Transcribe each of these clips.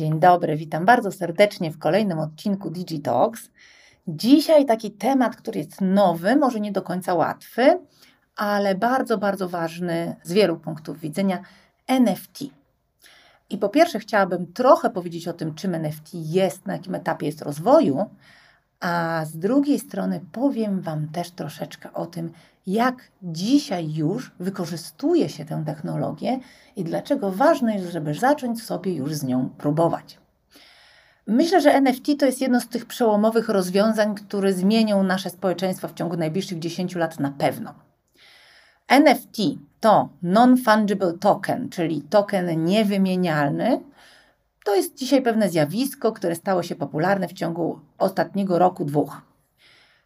Dzień dobry, witam bardzo serdecznie w kolejnym odcinku Digitalks. Dzisiaj taki temat, który jest nowy, może nie do końca łatwy, ale bardzo, bardzo ważny z wielu punktów widzenia NFT. I po pierwsze, chciałabym trochę powiedzieć o tym, czym NFT jest, na jakim etapie jest rozwoju, a z drugiej strony powiem Wam też troszeczkę o tym, jak dzisiaj już wykorzystuje się tę technologię i dlaczego ważne jest, żeby zacząć sobie już z nią próbować. Myślę, że NFT to jest jedno z tych przełomowych rozwiązań, które zmienią nasze społeczeństwo w ciągu najbliższych 10 lat na pewno. NFT to non-fungible token, czyli token niewymienialny. To jest dzisiaj pewne zjawisko, które stało się popularne w ciągu ostatniego roku, dwóch.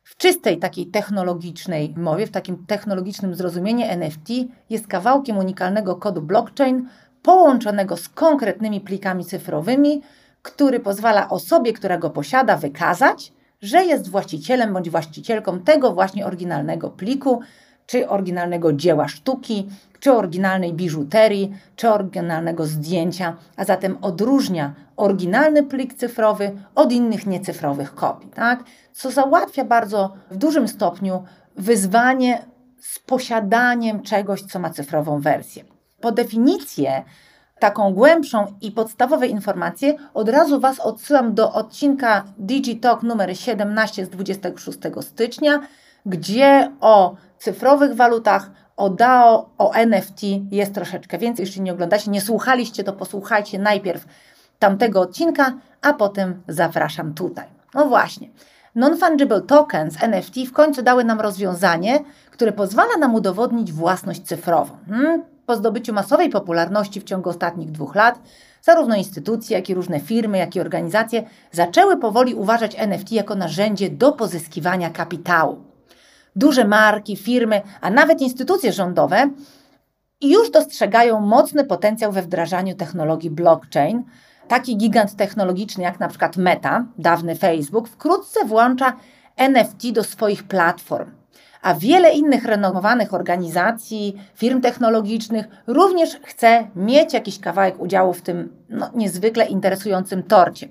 W czystej takiej technologicznej mowie, w takim technologicznym zrozumieniu NFT jest kawałkiem unikalnego kodu blockchain połączonego z konkretnymi plikami cyfrowymi, który pozwala osobie, która go posiada, wykazać, że jest właścicielem bądź właścicielką tego właśnie oryginalnego pliku, czy oryginalnego dzieła sztuki, czy oryginalnej biżuterii, czy oryginalnego zdjęcia, a zatem odróżnia oryginalny plik cyfrowy od innych niecyfrowych kopii, tak? co załatwia bardzo w dużym stopniu wyzwanie z posiadaniem czegoś, co ma cyfrową wersję. Po definicję, taką głębszą i podstawowe informacje, od razu Was odsyłam do odcinka DigiTalk numer 17 z 26 stycznia, gdzie o cyfrowych walutach, o DAO, o NFT jest troszeczkę więcej. Jeśli nie oglądacie, nie słuchaliście, to posłuchajcie najpierw tamtego odcinka, a potem zapraszam tutaj. No właśnie. Non-fungible tokens, NFT, w końcu dały nam rozwiązanie, które pozwala nam udowodnić własność cyfrową. Hmm? Po zdobyciu masowej popularności w ciągu ostatnich dwóch lat, zarówno instytucje, jak i różne firmy, jak i organizacje zaczęły powoli uważać NFT jako narzędzie do pozyskiwania kapitału. Duże marki, firmy, a nawet instytucje rządowe już dostrzegają mocny potencjał we wdrażaniu technologii blockchain, Taki gigant technologiczny jak na przykład Meta, dawny Facebook, wkrótce włącza NFT do swoich platform. A wiele innych renomowanych organizacji, firm technologicznych również chce mieć jakiś kawałek udziału w tym no, niezwykle interesującym torcie.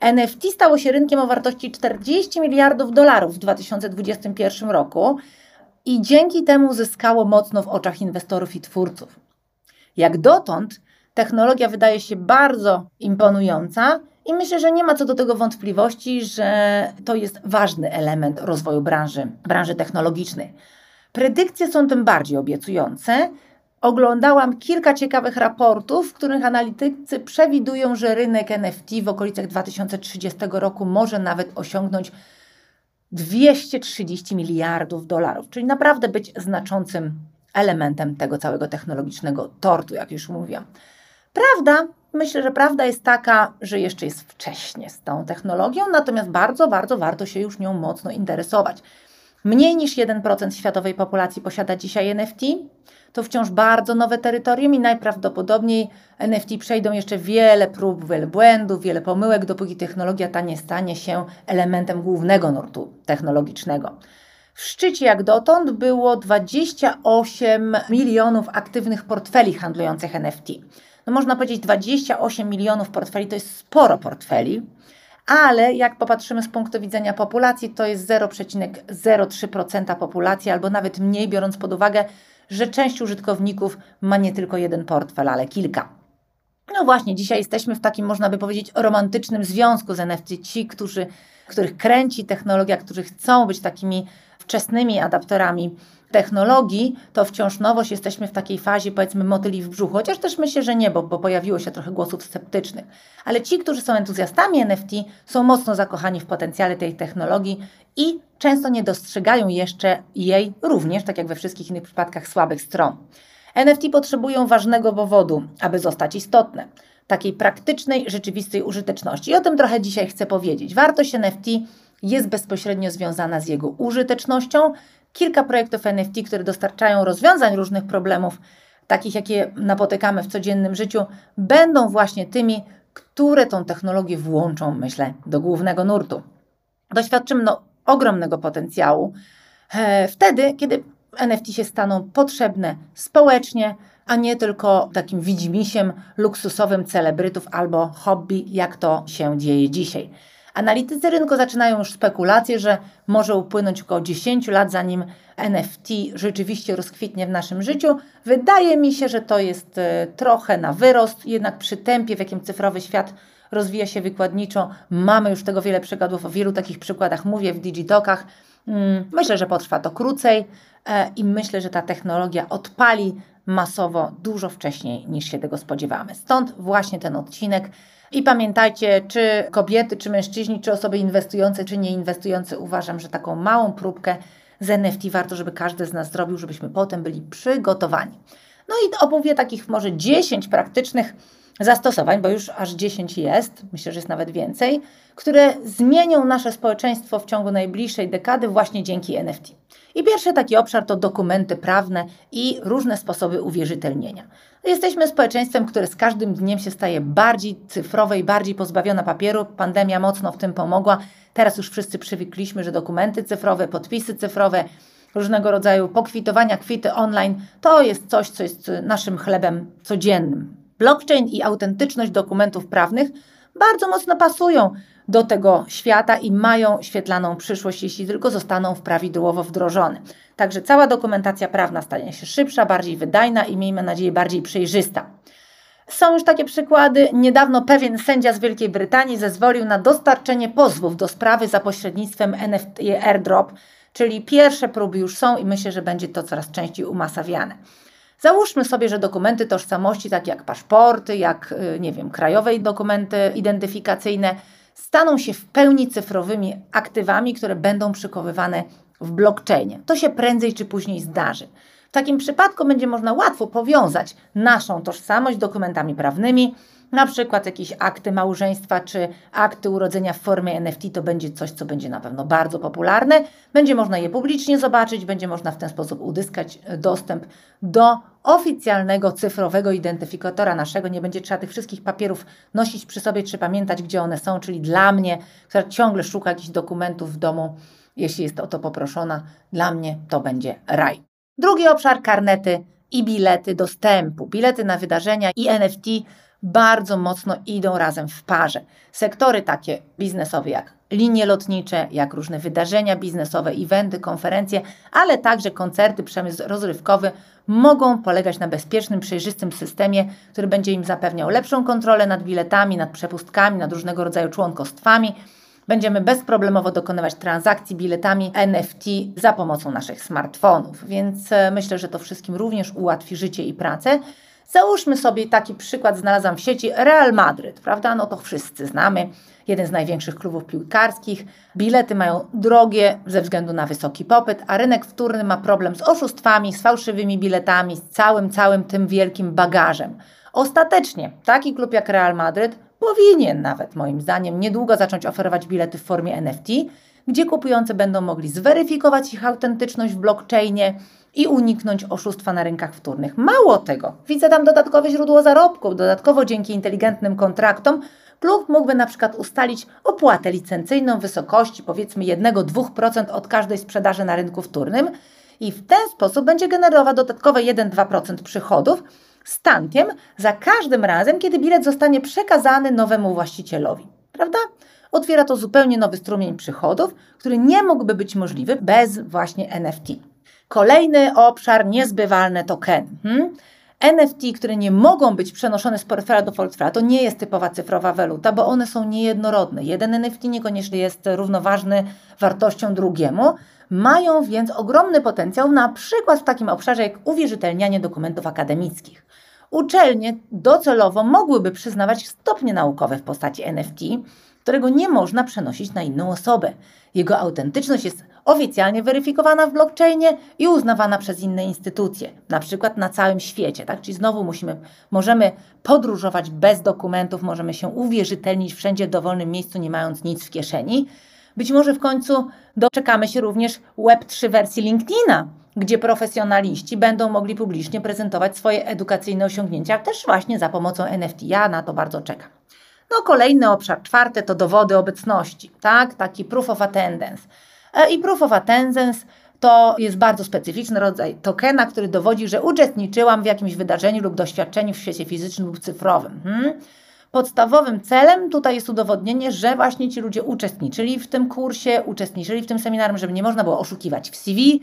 NFT stało się rynkiem o wartości 40 miliardów dolarów w 2021 roku i dzięki temu zyskało mocno w oczach inwestorów i twórców. Jak dotąd Technologia wydaje się bardzo imponująca i myślę, że nie ma co do tego wątpliwości, że to jest ważny element rozwoju branży, branży technologicznej. Predykcje są tym bardziej obiecujące. Oglądałam kilka ciekawych raportów, w których analitycy przewidują, że rynek NFT w okolicach 2030 roku może nawet osiągnąć 230 miliardów dolarów, czyli naprawdę być znaczącym elementem tego całego technologicznego tortu, jak już mówiłam. Prawda, myślę, że prawda jest taka, że jeszcze jest wcześnie z tą technologią, natomiast bardzo, bardzo warto się już nią mocno interesować. Mniej niż 1% światowej populacji posiada dzisiaj NFT. To wciąż bardzo nowe terytorium i najprawdopodobniej NFT przejdą jeszcze wiele prób, wiele błędów, wiele pomyłek, dopóki technologia ta nie stanie się elementem głównego nurtu technologicznego. W szczycie jak dotąd było 28 milionów aktywnych portfeli handlujących NFT no można powiedzieć 28 milionów portfeli to jest sporo portfeli, ale jak popatrzymy z punktu widzenia populacji, to jest 0,03% populacji, albo nawet mniej, biorąc pod uwagę, że część użytkowników ma nie tylko jeden portfel, ale kilka. No właśnie, dzisiaj jesteśmy w takim, można by powiedzieć, romantycznym związku z NFT. Ci, którzy, których kręci technologia, którzy chcą być takimi wczesnymi adapterami technologii, to wciąż nowość, jesteśmy w takiej fazie, powiedzmy, motyli w brzuchu, chociaż też myślę, że nie, bo, bo pojawiło się trochę głosów sceptycznych. Ale ci, którzy są entuzjastami NFT, są mocno zakochani w potencjale tej technologii i często nie dostrzegają jeszcze jej również, tak jak we wszystkich innych przypadkach, słabych stron. NFT potrzebują ważnego powodu, aby zostać istotne. Takiej praktycznej, rzeczywistej użyteczności. I o tym trochę dzisiaj chcę powiedzieć. Wartość NFT jest bezpośrednio związana z jego użytecznością, kilka projektów NFT, które dostarczają rozwiązań różnych problemów, takich jakie napotykamy w codziennym życiu, będą właśnie tymi, które tą technologię włączą, myślę, do głównego nurtu. Doświadczymy no, ogromnego potencjału e, wtedy, kiedy NFT się staną potrzebne społecznie, a nie tylko takim widzimisiem luksusowym celebrytów albo hobby, jak to się dzieje dzisiaj. Analitycy rynku zaczynają już spekulacje, że może upłynąć około 10 lat, zanim NFT rzeczywiście rozkwitnie w naszym życiu. Wydaje mi się, że to jest e, trochę na wyrost, jednak przy tempie, w jakim cyfrowy świat rozwija się wykładniczo, mamy już tego wiele przykładów, o wielu takich przykładach mówię w Digitokach. Mm, myślę, że potrwa to krócej e, i myślę, że ta technologia odpali masowo dużo wcześniej niż się tego spodziewamy. Stąd właśnie ten odcinek. I pamiętajcie, czy kobiety, czy mężczyźni, czy osoby inwestujące, czy nieinwestujące, uważam, że taką małą próbkę z NFT warto, żeby każdy z nas zrobił, żebyśmy potem byli przygotowani. No i omówię takich może 10 praktycznych zastosowań, bo już aż 10 jest, myślę, że jest nawet więcej, które zmienią nasze społeczeństwo w ciągu najbliższej dekady właśnie dzięki NFT. I pierwszy taki obszar to dokumenty prawne i różne sposoby uwierzytelnienia. Jesteśmy społeczeństwem, które z każdym dniem się staje bardziej cyfrowe i bardziej pozbawione papieru. Pandemia mocno w tym pomogła. Teraz już wszyscy przywykliśmy, że dokumenty cyfrowe, podpisy cyfrowe, różnego rodzaju pokwitowania, kwity online to jest coś, co jest naszym chlebem codziennym. Blockchain i autentyczność dokumentów prawnych bardzo mocno pasują do tego świata i mają świetlaną przyszłość, jeśli tylko zostaną prawidłowo wdrożone. Także cała dokumentacja prawna stanie się szybsza, bardziej wydajna i miejmy nadzieję bardziej przejrzysta. Są już takie przykłady. Niedawno pewien sędzia z Wielkiej Brytanii zezwolił na dostarczenie pozwów do sprawy za pośrednictwem NFT airdrop, czyli pierwsze próby już są i myślę, że będzie to coraz częściej umasawiane. Załóżmy sobie, że dokumenty tożsamości, takie jak paszporty, jak y, nie wiem, krajowe dokumenty identyfikacyjne, staną się w pełni cyfrowymi aktywami, które będą przechowywane w blockchainie. To się prędzej czy później zdarzy. W takim przypadku będzie można łatwo powiązać naszą tożsamość z dokumentami prawnymi, na przykład jakieś akty małżeństwa czy akty urodzenia w formie NFT to będzie coś, co będzie na pewno bardzo popularne. Będzie można je publicznie zobaczyć, będzie można w ten sposób uzyskać e, dostęp do oficjalnego cyfrowego identyfikatora naszego. Nie będzie trzeba tych wszystkich papierów nosić przy sobie czy pamiętać, gdzie one są. Czyli dla mnie, która ciągle szuka jakichś dokumentów w domu, jeśli jest o to poproszona, dla mnie to będzie raj. Drugi obszar karnety i bilety dostępu. Bilety na wydarzenia i NFT bardzo mocno idą razem w parze. Sektory takie biznesowe jak linie lotnicze, jak różne wydarzenia biznesowe, eventy, konferencje, ale także koncerty, przemysł rozrywkowy mogą polegać na bezpiecznym, przejrzystym systemie, który będzie im zapewniał lepszą kontrolę nad biletami, nad przepustkami, nad różnego rodzaju członkostwami. Będziemy bezproblemowo dokonywać transakcji biletami NFT za pomocą naszych smartfonów, więc e, myślę, że to wszystkim również ułatwi życie i pracę. Załóżmy sobie taki przykład, znalazłam w sieci Real Madryt, prawda? No to wszyscy znamy, jeden z największych klubów piłkarskich. Bilety mają drogie ze względu na wysoki popyt, a rynek wtórny ma problem z oszustwami, z fałszywymi biletami, z całym, całym tym wielkim bagażem. Ostatecznie taki klub jak Real Madryt powinien nawet moim zdaniem niedługo zacząć oferować bilety w formie NFT, gdzie kupujący będą mogli zweryfikować ich autentyczność w blockchainie, i uniknąć oszustwa na rynkach wtórnych. Mało tego, widzę tam dodatkowe źródło zarobku. Dodatkowo dzięki inteligentnym kontraktom klub mógłby na przykład ustalić opłatę licencyjną w wysokości powiedzmy 1-2% od każdej sprzedaży na rynku wtórnym i w ten sposób będzie generował dodatkowe 1-2% przychodów z tankiem za każdym razem, kiedy bilet zostanie przekazany nowemu właścicielowi. Prawda? Otwiera to zupełnie nowy strumień przychodów, który nie mógłby być możliwy bez właśnie NFT. Kolejny obszar, niezbywalne tokeny. Hmm? NFT, które nie mogą być przenoszone z portfela do portfela, to nie jest typowa cyfrowa waluta, bo one są niejednorodne. Jeden NFT niekoniecznie jest równoważny wartością drugiemu. Mają więc ogromny potencjał, na przykład w takim obszarze jak uwierzytelnianie dokumentów akademickich. Uczelnie docelowo mogłyby przyznawać stopnie naukowe w postaci NFT, którego nie można przenosić na inną osobę. Jego autentyczność jest oficjalnie weryfikowana w blockchainie i uznawana przez inne instytucje, na przykład na całym świecie. Tak? Czyli znowu musimy, możemy podróżować bez dokumentów, możemy się uwierzytelnić wszędzie w dowolnym miejscu, nie mając nic w kieszeni. Być może w końcu doczekamy się również Web3 wersji LinkedIna, gdzie profesjonaliści będą mogli publicznie prezentować swoje edukacyjne osiągnięcia, też właśnie za pomocą NFT. Ja na to bardzo czekam. No, kolejny obszar, czwarty to dowody obecności, tak? Taki proof of attendance. E, I proof of attendance to jest bardzo specyficzny rodzaj tokena, który dowodzi, że uczestniczyłam w jakimś wydarzeniu lub doświadczeniu w świecie fizycznym lub cyfrowym. Hmm? Podstawowym celem tutaj jest udowodnienie, że właśnie ci ludzie uczestniczyli w tym kursie, uczestniczyli w tym seminarium, żeby nie można było oszukiwać w CV,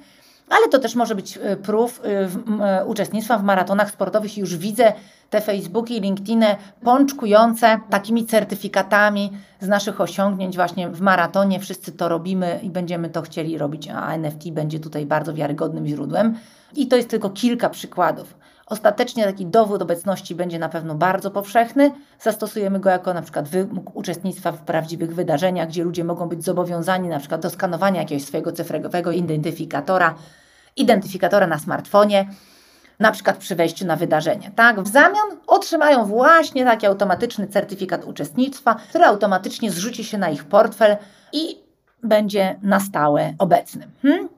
ale to też może być e, proof e, uczestnictwa w maratonach sportowych. Już widzę te Facebooki i LinkedIny pączkujące takimi certyfikatami z naszych osiągnięć właśnie w maratonie. Wszyscy to robimy i będziemy to chcieli robić, a NFT będzie tutaj bardzo wiarygodnym źródłem. I to jest tylko kilka przykładów. Ostatecznie taki dowód obecności będzie na pewno bardzo powszechny. Zastosujemy go jako na przykład wymóg uczestnictwa w prawdziwych wydarzeniach, gdzie ludzie mogą być zobowiązani na przykład do skanowania jakiegoś swojego cyfrowego identyfikatora, identyfikatora na smartfonie, na przykład przy wejściu na wydarzenie. Tak? W zamian otrzymają właśnie taki automatyczny certyfikat uczestnictwa, który automatycznie zrzuci się na ich portfel i będzie na stałe obecny. Hmm?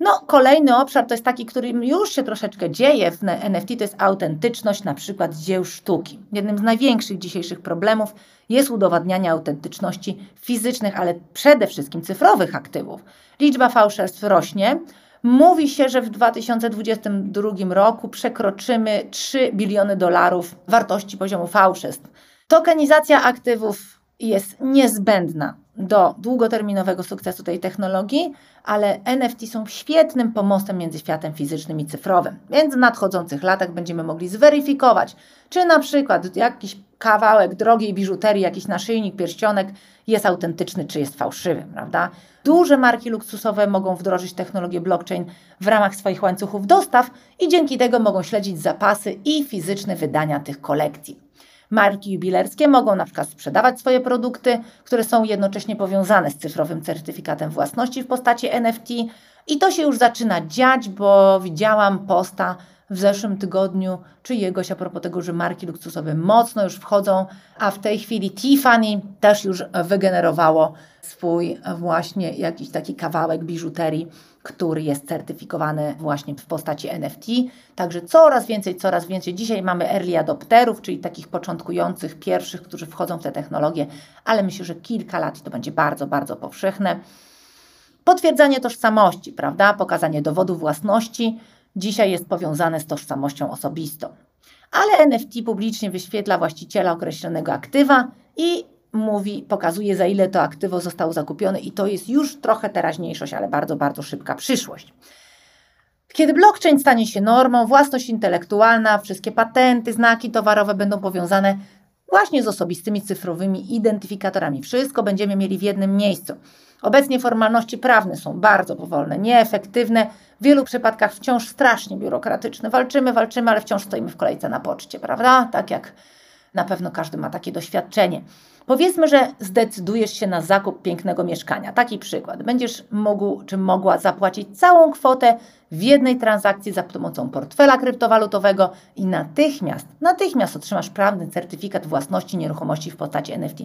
No, kolejny obszar to jest taki, który już się troszeczkę dzieje w NFT, to jest autentyczność na przykład dzieł sztuki. Jednym z największych dzisiejszych problemów jest udowadnianie autentyczności fizycznych, ale przede wszystkim cyfrowych aktywów. Liczba fałszerstw rośnie. Mówi się, że w 2022 roku przekroczymy 3 biliony dolarów wartości poziomu fałszerstw. Tokenizacja aktywów jest niezbędna do długoterminowego sukcesu tej technologii, ale NFT są świetnym pomostem między światem fizycznym i cyfrowym. Więc w nadchodzących latach będziemy mogli zweryfikować, czy na przykład jakiś kawałek drogiej biżuterii, jakiś naszyjnik, pierścionek jest autentyczny, czy jest fałszywy, prawda? Duże marki luksusowe mogą wdrożyć technologię blockchain w ramach swoich łańcuchów dostaw i dzięki tego mogą śledzić zapasy i fizyczne wydania tych kolekcji. Marki jubilerskie mogą na przykład sprzedawać swoje produkty, które są jednocześnie powiązane z cyfrowym certyfikatem własności w postaci NFT. I to się już zaczyna dziać, bo widziałam posta w zeszłym tygodniu czyjegoś a propos tego, że marki luksusowe mocno już wchodzą, a w tej chwili Tiffany też już wygenerowało swój właśnie jakiś taki kawałek biżuterii, który jest certyfikowany właśnie w postaci NFT. Także coraz więcej, coraz więcej. Dzisiaj mamy early adopterów, czyli takich początkujących, pierwszych, którzy wchodzą w te technologie, ale myślę, że kilka lat to będzie bardzo, bardzo powszechne. Potwierdzanie tożsamości, prawda? Pokazanie dowodu własności dzisiaj jest powiązane z tożsamością osobistą. Ale NFT publicznie wyświetla właściciela określonego aktywa i mówi, pokazuje za ile to aktywo zostało zakupione i to jest już trochę teraźniejszość, ale bardzo, bardzo szybka przyszłość. Kiedy blockchain stanie się normą, własność intelektualna, wszystkie patenty, znaki towarowe będą powiązane właśnie z osobistymi cyfrowymi identyfikatorami. Wszystko będziemy mieli w jednym miejscu. Obecnie formalności prawne są bardzo powolne, nieefektywne, w wielu przypadkach wciąż strasznie biurokratyczne. Walczymy, walczymy, ale wciąż stoimy w kolejce na poczcie, prawda? Tak jak na pewno każdy ma takie doświadczenie. Powiedzmy, że zdecydujesz się na zakup pięknego mieszkania. Taki przykład. Będziesz mógł czy mogła zapłacić całą kwotę w jednej transakcji za pomocą portfela kryptowalutowego i natychmiast, natychmiast otrzymasz prawny certyfikat własności nieruchomości w postaci NFT.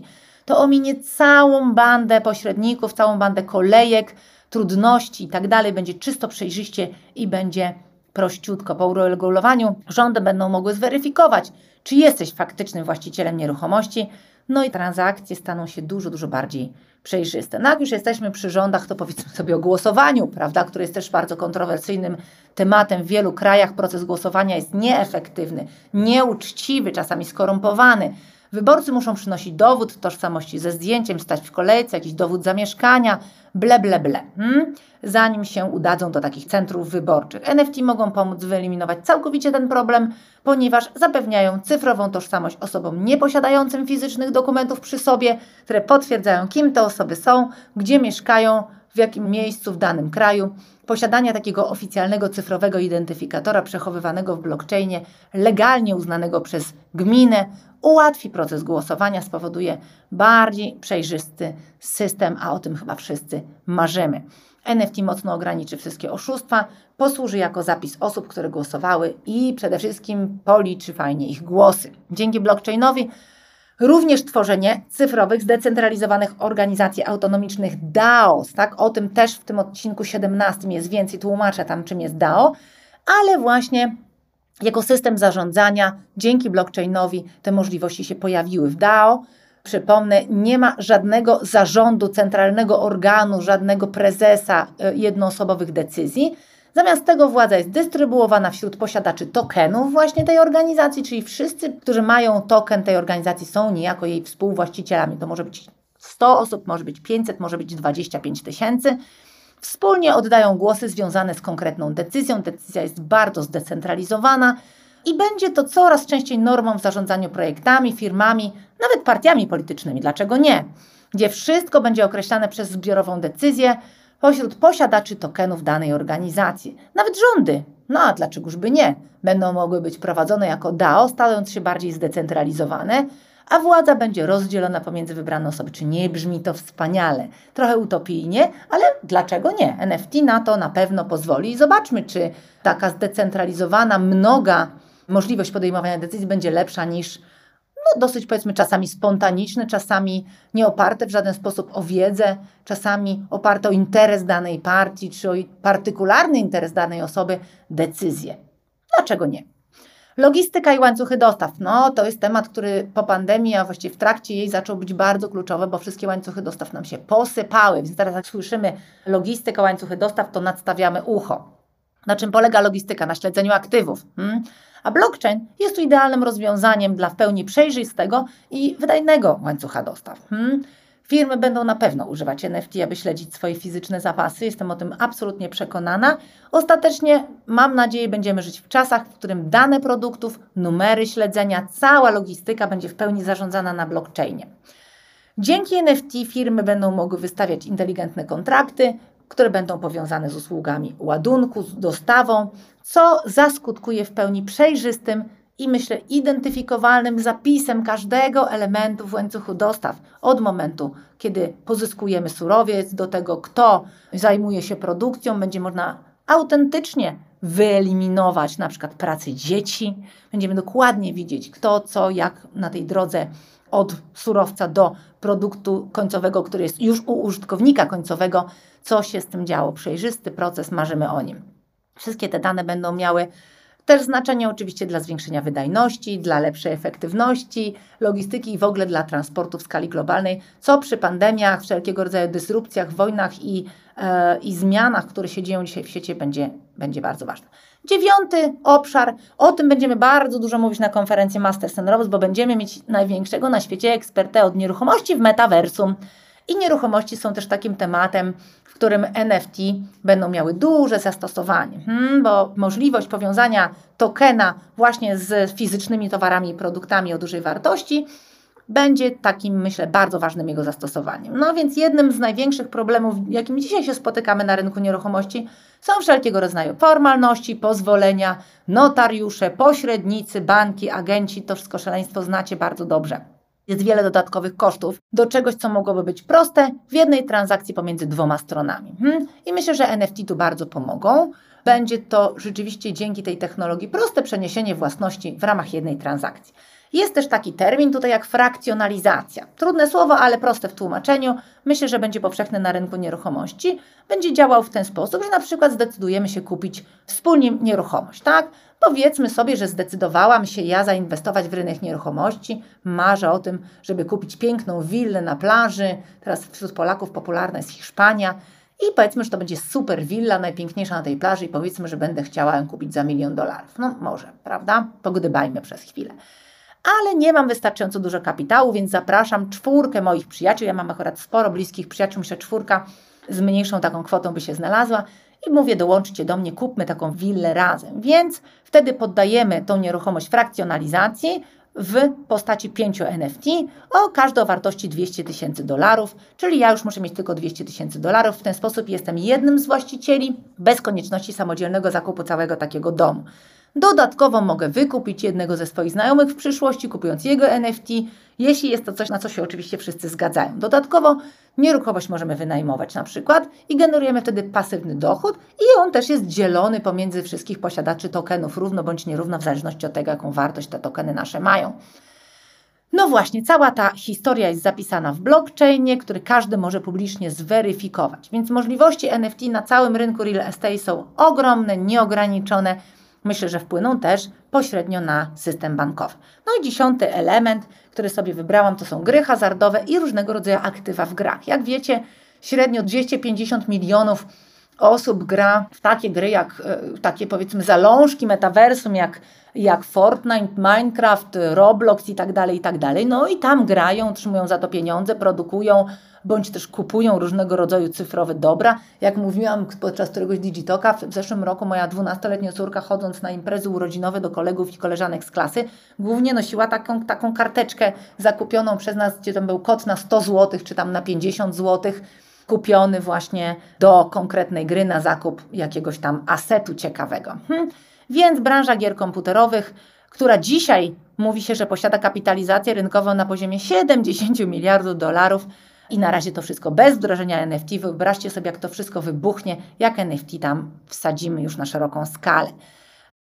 To ominie całą bandę pośredników, całą bandę kolejek, trudności i tak dalej. Będzie czysto przejrzyście i będzie prościutko. Po uregulowaniu rządy będą mogły zweryfikować, czy jesteś faktycznym właścicielem nieruchomości, no i transakcje staną się dużo, dużo bardziej przejrzyste. No jak już jesteśmy przy rządach, to powiedzmy sobie o głosowaniu, prawda, który jest też bardzo kontrowersyjnym tematem w wielu krajach. Proces głosowania jest nieefektywny, nieuczciwy, czasami skorumpowany. Wyborcy muszą przynosić dowód tożsamości ze zdjęciem, stać w kolejce, jakiś dowód zamieszkania, ble, ble, ble, hmm? zanim się udadzą do takich centrów wyborczych. NFT mogą pomóc wyeliminować całkowicie ten problem, ponieważ zapewniają cyfrową tożsamość osobom nieposiadającym fizycznych dokumentów przy sobie, które potwierdzają, kim te osoby są, gdzie mieszkają, w jakim miejscu w danym kraju. Posiadanie takiego oficjalnego cyfrowego identyfikatora przechowywanego w blockchainie, legalnie uznanego przez gminę, ułatwi proces głosowania, spowoduje bardziej przejrzysty system, a o tym chyba wszyscy marzymy. NFT mocno ograniczy wszystkie oszustwa, posłuży jako zapis osób, które głosowały i przede wszystkim policzy fajnie ich głosy. Dzięki blockchainowi również tworzenie cyfrowych, zdecentralizowanych organizacji autonomicznych DAOs. Tak? O tym też w tym odcinku 17 jest więcej, tłumaczę tam czym jest DAO, ale właśnie jako system zarządzania dzięki blockchainowi te możliwości się pojawiły w DAO. Przypomnę, nie ma żadnego zarządu, centralnego organu, żadnego prezesa e, jednoosobowych decyzji. Zamiast tego władza jest dystrybuowana wśród posiadaczy tokenów właśnie tej organizacji, czyli wszyscy, którzy mają token tej organizacji, są niejako jej współwłaścicielami. To może być 100 osób, może być 500, może być 25 tysięcy. Wspólnie oddają głosy związane z konkretną decyzją. Decyzja jest bardzo zdecentralizowana i będzie to coraz częściej normą w zarządzaniu projektami, firmami, nawet partiami politycznymi. Dlaczego nie? Gdzie wszystko będzie określane przez zbiorową decyzję pośród posiadaczy tokenów danej organizacji. Nawet rządy, no a dlaczegoż by nie, będą mogły być prowadzone jako DAO, stając się bardziej zdecentralizowane, a władza będzie rozdzielona pomiędzy wybrane osoby. Czy nie brzmi to wspaniale? Trochę utopijnie, ale dlaczego nie? NFT na to na pewno pozwoli i zobaczmy, czy taka zdecentralizowana, mnoga możliwość podejmowania decyzji będzie lepsza niż no, dosyć powiedzmy czasami spontaniczne, czasami nie oparte w żaden sposób o wiedzę, czasami oparte o interes danej partii czy o partykularny interes danej osoby decyzje. Dlaczego nie? Logistyka i łańcuchy dostaw. No, to jest temat, który po pandemii, a właściwie w trakcie jej zaczął być bardzo kluczowy, bo wszystkie łańcuchy dostaw nam się posypały. Więc teraz, jak słyszymy logistyka, łańcuchy dostaw, to nadstawiamy ucho. Na czym polega logistyka? Na śledzeniu aktywów. Hmm? A blockchain jest tu idealnym rozwiązaniem dla w pełni przejrzystego i wydajnego łańcucha dostaw. Hmm? Firmy będą na pewno używać NFT, aby śledzić swoje fizyczne zapasy. Jestem o tym absolutnie przekonana. Ostatecznie, mam nadzieję, będziemy żyć w czasach, w którym dane produktów, numery śledzenia, cała logistyka będzie w pełni zarządzana na blockchainie. Dzięki NFT firmy będą mogły wystawiać inteligentne kontrakty, które będą powiązane z usługami ładunku, z dostawą, co zaskutkuje w pełni przejrzystym i myślę identyfikowalnym zapisem każdego elementu w łańcuchu dostaw od momentu, kiedy pozyskujemy surowiec, do tego, kto zajmuje się produkcją, będzie można autentycznie wyeliminować na przykład pracę dzieci. Będziemy dokładnie widzieć, kto, co, jak na tej drodze od surowca do produktu końcowego, który jest już u użytkownika końcowego, co się z tym działo. Przejrzysty proces, marzymy o nim. Wszystkie te dane będą miały też znaczenie oczywiście dla zwiększenia wydajności, dla lepszej efektywności, logistyki i w ogóle dla transportu w skali globalnej, co przy pandemiach, wszelkiego rodzaju dysrupcjach, wojnach i, e, i zmianach, które się dzieją dzisiaj w świecie, będzie, będzie bardzo ważne. Dziewiąty obszar, o tym będziemy bardzo dużo mówić na konferencji Masters and Robots, bo będziemy mieć największego na świecie ekspertę od nieruchomości w metaversum. I nieruchomości są też takim tematem, którym NFT będą miały duże zastosowanie, hmm, bo możliwość powiązania tokena właśnie z fizycznymi towarami i produktami o dużej wartości będzie takim, myślę, bardzo ważnym jego zastosowaniem. No więc jednym z największych problemów, jakimi dzisiaj się spotykamy na rynku nieruchomości, są wszelkiego rodzaju formalności, pozwolenia, notariusze, pośrednicy, banki, agenci. To wszystko szaleństwo znacie bardzo dobrze. Jest wiele dodatkowych kosztów do czegoś, co mogłoby być proste w jednej transakcji pomiędzy dwoma stronami. Hmm? I myślę, że NFT tu bardzo pomogą. Będzie to rzeczywiście dzięki tej technologii proste przeniesienie własności w ramach jednej transakcji. Jest też taki termin tutaj jak frakcjonalizacja. Trudne słowo, ale proste w tłumaczeniu. Myślę, że będzie powszechny na rynku nieruchomości. Będzie działał w ten sposób, że na przykład zdecydujemy się kupić wspólnie nieruchomość, tak? Powiedzmy sobie, że zdecydowałam się ja zainwestować w rynek nieruchomości. Marzę o tym, żeby kupić piękną willę na plaży. Teraz wśród Polaków popularna jest Hiszpania. I powiedzmy, że to będzie super willa, najpiękniejsza na tej plaży i powiedzmy, że będę chciała ją kupić za milion dolarów. No może, prawda? Pogdybajmy przez chwilę ale nie mam wystarczająco dużo kapitału, więc zapraszam czwórkę moich przyjaciół. Ja mam akurat sporo bliskich przyjaciół, myślę, czwórka z mniejszą taką kwotą by się znalazła. I mówię, dołączcie do mnie, kupmy taką willę razem. Więc wtedy poddajemy tą nieruchomość frakcjonalizacji w postaci 5 NFT o każdą wartości 200 tysięcy dolarów, czyli ja już muszę mieć tylko 200 tysięcy dolarów. W ten sposób jestem jednym z właścicieli bez konieczności samodzielnego zakupu całego takiego domu. Dodatkowo mogę wykupić jednego ze swoich znajomych w przyszłości, kupując jego NFT, jeśli jest to coś, na co się oczywiście wszyscy zgadzają. Dodatkowo nieruchomość możemy wynajmować na przykład i generujemy wtedy pasywny dochód i on też jest dzielony pomiędzy wszystkich posiadaczy tokenów równo bądź nierówno w zależności od tego, jaką wartość te tokeny nasze mają. No właśnie, cała ta historia jest zapisana w blockchainie, który każdy może publicznie zweryfikować. Więc możliwości NFT na całym rynku real estate są ogromne, nieograniczone. Myślę, że wpłyną też pośrednio na system bankowy. No i dziesiąty element, który sobie wybrałam, to są gry hazardowe i różnego rodzaju aktywa w grach. Jak wiecie, średnio 250 milionów osób gra w takie gry, jak e, takie powiedzmy zalążki metaversum, jak, jak Fortnite, Minecraft, Roblox i tak dalej, i tak dalej. No i tam grają, otrzymują za to pieniądze, produkują bądź też kupują różnego rodzaju cyfrowe dobra. Jak mówiłam podczas któregoś Digitoka, w zeszłym roku moja 12-letnia córka chodząc na imprezy urodzinowe do kolegów i koleżanek z klasy, głównie nosiła taką, taką karteczkę zakupioną przez nas, gdzie tam był kod na 100 zł, czy tam na 50 zł, kupiony właśnie do konkretnej gry na zakup jakiegoś tam asetu ciekawego. Hm. Więc branża gier komputerowych, która dzisiaj mówi się, że posiada kapitalizację rynkową na poziomie 70 miliardów dolarów, i na razie to wszystko bez wdrożenia NFT. Wyobraźcie sobie, jak to wszystko wybuchnie, jak NFT tam wsadzimy już na szeroką skalę.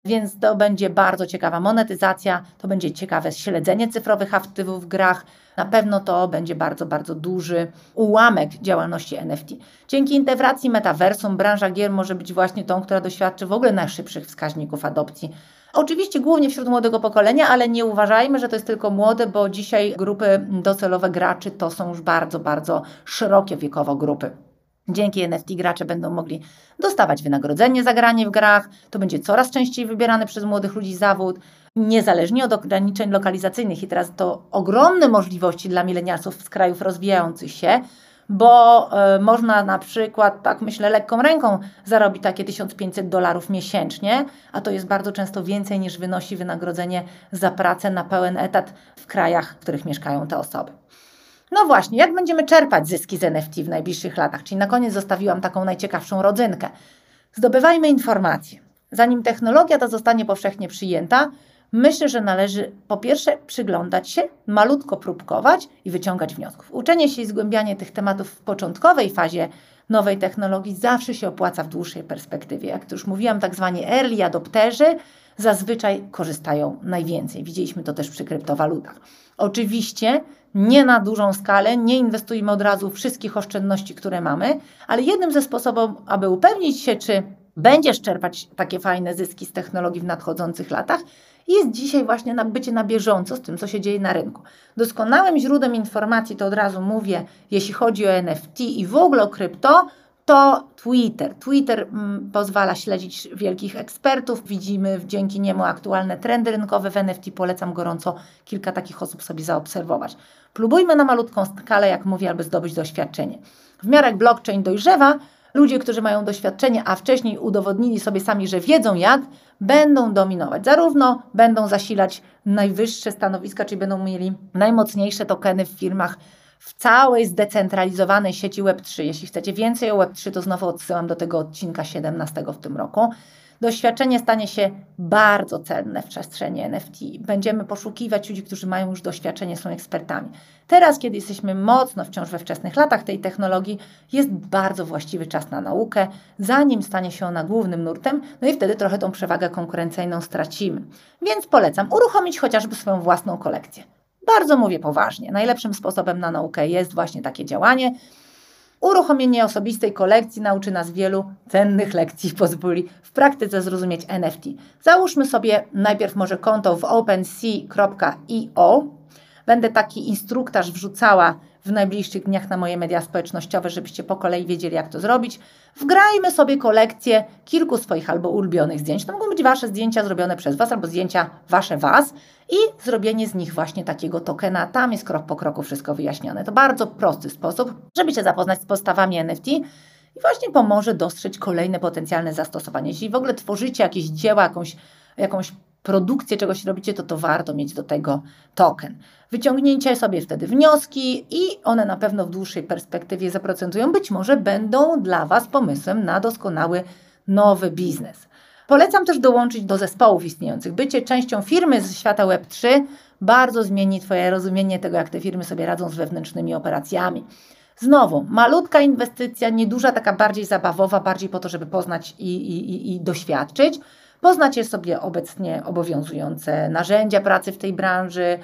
Więc to będzie bardzo ciekawa monetyzacja, to będzie ciekawe śledzenie cyfrowych aktywów w grach. Na pewno to będzie bardzo, bardzo duży ułamek działalności NFT. Dzięki integracji metaversum branża gier może być właśnie tą, która doświadczy w ogóle najszybszych wskaźników adopcji Oczywiście głównie wśród młodego pokolenia, ale nie uważajmy, że to jest tylko młode, bo dzisiaj grupy docelowe graczy to są już bardzo, bardzo szerokie wiekowo grupy. Dzięki NFT gracze będą mogli dostawać wynagrodzenie za granie w grach, to będzie coraz częściej wybierany przez młodych ludzi zawód, niezależnie od ograniczeń lokalizacyjnych. I teraz to ogromne możliwości dla milenialsów z krajów rozwijających się, bo y, można na przykład, tak myślę, lekką ręką zarobić takie 1500 dolarów miesięcznie, a to jest bardzo często więcej niż wynosi wynagrodzenie za pracę na pełen etat w krajach, w których mieszkają te osoby. No właśnie, jak będziemy czerpać zyski z NFT w najbliższych latach? Czyli na koniec zostawiłam taką najciekawszą rodzynkę. Zdobywajmy informacje. Zanim technologia ta zostanie powszechnie przyjęta, Myślę, że należy po pierwsze przyglądać się, malutko próbkować i wyciągać wniosków. Uczenie się i zgłębianie tych tematów w początkowej fazie nowej technologii zawsze się opłaca w dłuższej perspektywie. Jak już mówiłam, tak zwani early adopterzy zazwyczaj korzystają najwięcej. Widzieliśmy to też przy kryptowalutach. Oczywiście nie na dużą skalę, nie inwestujmy od razu wszystkich oszczędności, które mamy, ale jednym ze sposobów, aby upewnić się, czy będziesz czerpać takie fajne zyski z technologii w nadchodzących latach, jest dzisiaj właśnie bycie na bieżąco z tym, co się dzieje na rynku. Doskonałym źródłem informacji, to od razu mówię, jeśli chodzi o NFT i w ogóle o krypto, to Twitter. Twitter mm, pozwala śledzić wielkich ekspertów. Widzimy dzięki niemu aktualne trendy rynkowe w NFT. Polecam gorąco kilka takich osób sobie zaobserwować. Próbujmy na malutką skalę, jak mówię, aby zdobyć doświadczenie. W miarę jak blockchain dojrzewa, ludzie, którzy mają doświadczenie, a wcześniej udowodnili sobie sami, że wiedzą jak, będą dominować. Zarówno będą zasilać najwyższe stanowiska, czyli będą mieli najmocniejsze tokeny w firmach w całej zdecentralizowanej sieci Web3. Jeśli chcecie więcej o Web3, to znowu odsyłam do tego odcinka 17 w tym roku. Doświadczenie stanie się bardzo cenne w przestrzeni NFT. Będziemy poszukiwać ludzi, którzy mają już doświadczenie, są ekspertami. Teraz, kiedy jesteśmy mocno wciąż we wczesnych latach tej technologii, jest bardzo właściwy czas na naukę, zanim stanie się ona głównym nurtem, no i wtedy trochę tą przewagę konkurencyjną stracimy. Więc polecam uruchomić chociażby swoją własną kolekcję. Bardzo mówię poważnie. Najlepszym sposobem na naukę jest właśnie takie działanie. Uruchomienie osobistej kolekcji nauczy nas wielu cennych lekcji, pozwoli w praktyce zrozumieć NFT. Załóżmy sobie najpierw może konto w OpenSea.io. Będę taki instruktaż wrzucała w najbliższych dniach na moje media społecznościowe, żebyście po kolei wiedzieli, jak to zrobić. Wgrajmy sobie kolekcję kilku swoich albo ulubionych zdjęć. To mogą być Wasze zdjęcia zrobione przez Was albo zdjęcia Wasze Was i zrobienie z nich właśnie takiego tokena. Tam jest krok po kroku wszystko wyjaśnione. To bardzo prosty sposób, żeby się zapoznać z podstawami NFT i właśnie pomoże dostrzec kolejne potencjalne zastosowanie. Jeśli w ogóle tworzycie jakieś dzieła, jakąś, jakąś produkcję czegoś robicie, to to warto mieć do tego token. Wyciągnięcie sobie wtedy wnioski i one na pewno w dłuższej perspektywie zaprocentują. Być może będą dla Was pomysłem na doskonały nowy biznes. Polecam też dołączyć do zespołów istniejących. Bycie częścią firmy z świata Web3 bardzo zmieni Twoje rozumienie tego, jak te firmy sobie radzą z wewnętrznymi operacjami. Znowu, malutka inwestycja, nieduża, taka bardziej zabawowa, bardziej po to, żeby poznać i, i, i doświadczyć. Poznacie sobie obecnie obowiązujące narzędzia pracy w tej branży,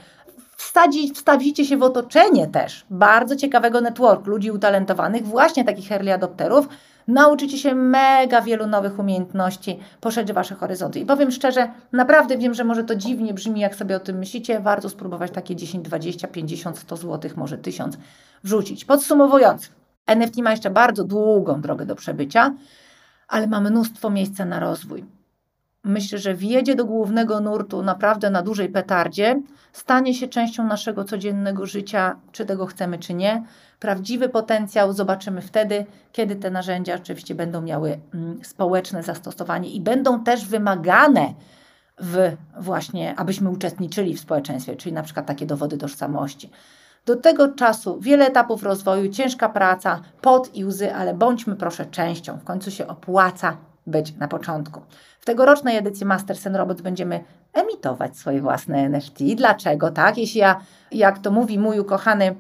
wsadzić, wstawicie się w otoczenie też bardzo ciekawego network ludzi utalentowanych, właśnie takich early adopterów, Nauczycie się mega wielu nowych umiejętności, poszerzy Wasze horyzonty. I powiem szczerze, naprawdę wiem, że może to dziwnie brzmi, jak sobie o tym myślicie. Warto spróbować takie 10, 20, 50, 100 zł, może 1000 wrzucić. Podsumowując, NFT ma jeszcze bardzo długą drogę do przebycia, ale ma mnóstwo miejsca na rozwój myślę, że wjedzie do głównego nurtu naprawdę na dużej petardzie, stanie się częścią naszego codziennego życia, czy tego chcemy, czy nie. Prawdziwy potencjał zobaczymy wtedy, kiedy te narzędzia oczywiście będą miały mm, społeczne zastosowanie i będą też wymagane w właśnie, abyśmy uczestniczyli w społeczeństwie, czyli na przykład takie dowody tożsamości. Do tego czasu wiele etapów rozwoju, ciężka praca, pot i łzy, ale bądźmy proszę częścią. W końcu się opłaca być na początku. Tegorocznej edycji Masters and Robots będziemy emitować swoje własne NFT. Dlaczego tak? Jeśli ja, jak to mówi mój ukochany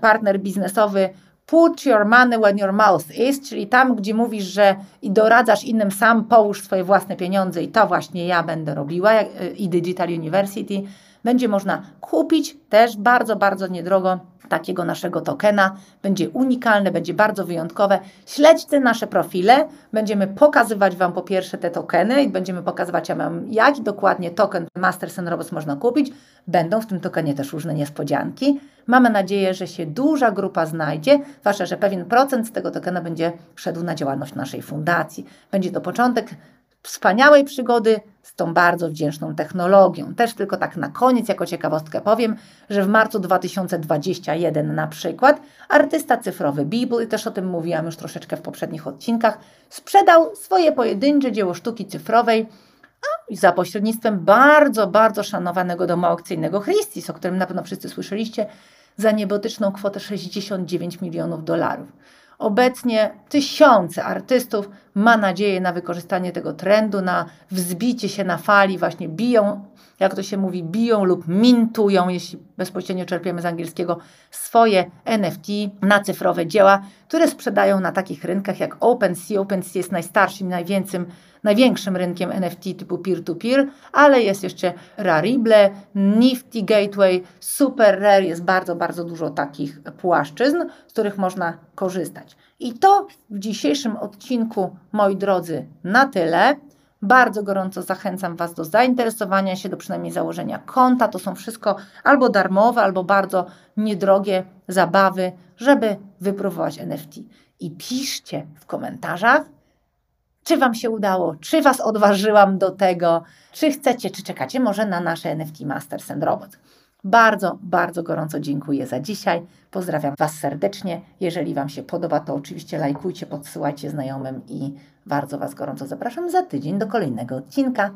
partner biznesowy, put your money when your mouth is, czyli tam, gdzie mówisz, że i doradzasz innym, sam połóż swoje własne pieniądze i to właśnie ja będę robiła i Digital University, będzie można kupić też bardzo, bardzo niedrogo takiego naszego tokena. Będzie unikalne, będzie bardzo wyjątkowe. Śledźcie nasze profile. Będziemy pokazywać Wam po pierwsze te tokeny i będziemy pokazywać Wam, jaki dokładnie token Masters and Robots można kupić. Będą w tym tokenie też różne niespodzianki. Mamy nadzieję, że się duża grupa znajdzie, zwłaszcza, że pewien procent z tego tokena będzie szedł na działalność naszej fundacji. Będzie to początek wspaniałej przygody z tą bardzo wdzięczną technologią. Też tylko tak na koniec, jako ciekawostkę powiem, że w marcu 2021 na przykład artysta cyfrowy Beeble, i też o tym mówiłam już troszeczkę w poprzednich odcinkach, sprzedał swoje pojedyncze dzieło sztuki cyfrowej a, za pośrednictwem bardzo, bardzo szanowanego domu aukcyjnego Christie's, o którym na pewno wszyscy słyszeliście, za niebotyczną kwotę 69 milionów dolarów. Obecnie tysiące artystów ma nadzieję na wykorzystanie tego trendu, na wzbicie się na fali, właśnie biją, jak to się mówi, biją lub mintują, jeśli bezpośrednio czerpiemy z angielskiego, swoje NFT na cyfrowe dzieła, które sprzedają na takich rynkach jak OpenSea. OpenSea jest najstarszym, największym, największym rynkiem NFT typu peer-to-peer, ale jest jeszcze Rarible, Nifty Gateway, Super Rare, jest bardzo, bardzo dużo takich płaszczyzn, z których można korzystać. I to w dzisiejszym odcinku, moi drodzy, na tyle. Bardzo gorąco zachęcam Was do zainteresowania się, do przynajmniej założenia konta. To są wszystko albo darmowe, albo bardzo niedrogie zabawy, żeby wypróbować NFT. I piszcie w komentarzach, czy Wam się udało, czy Was odważyłam do tego, czy chcecie, czy czekacie może na nasze NFT Masters and Robots. Bardzo, bardzo gorąco dziękuję za dzisiaj. Pozdrawiam Was serdecznie. Jeżeli Wam się podoba, to oczywiście lajkujcie, podsyłajcie znajomym i bardzo Was gorąco zapraszam za tydzień do kolejnego odcinka.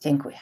Dziękuję.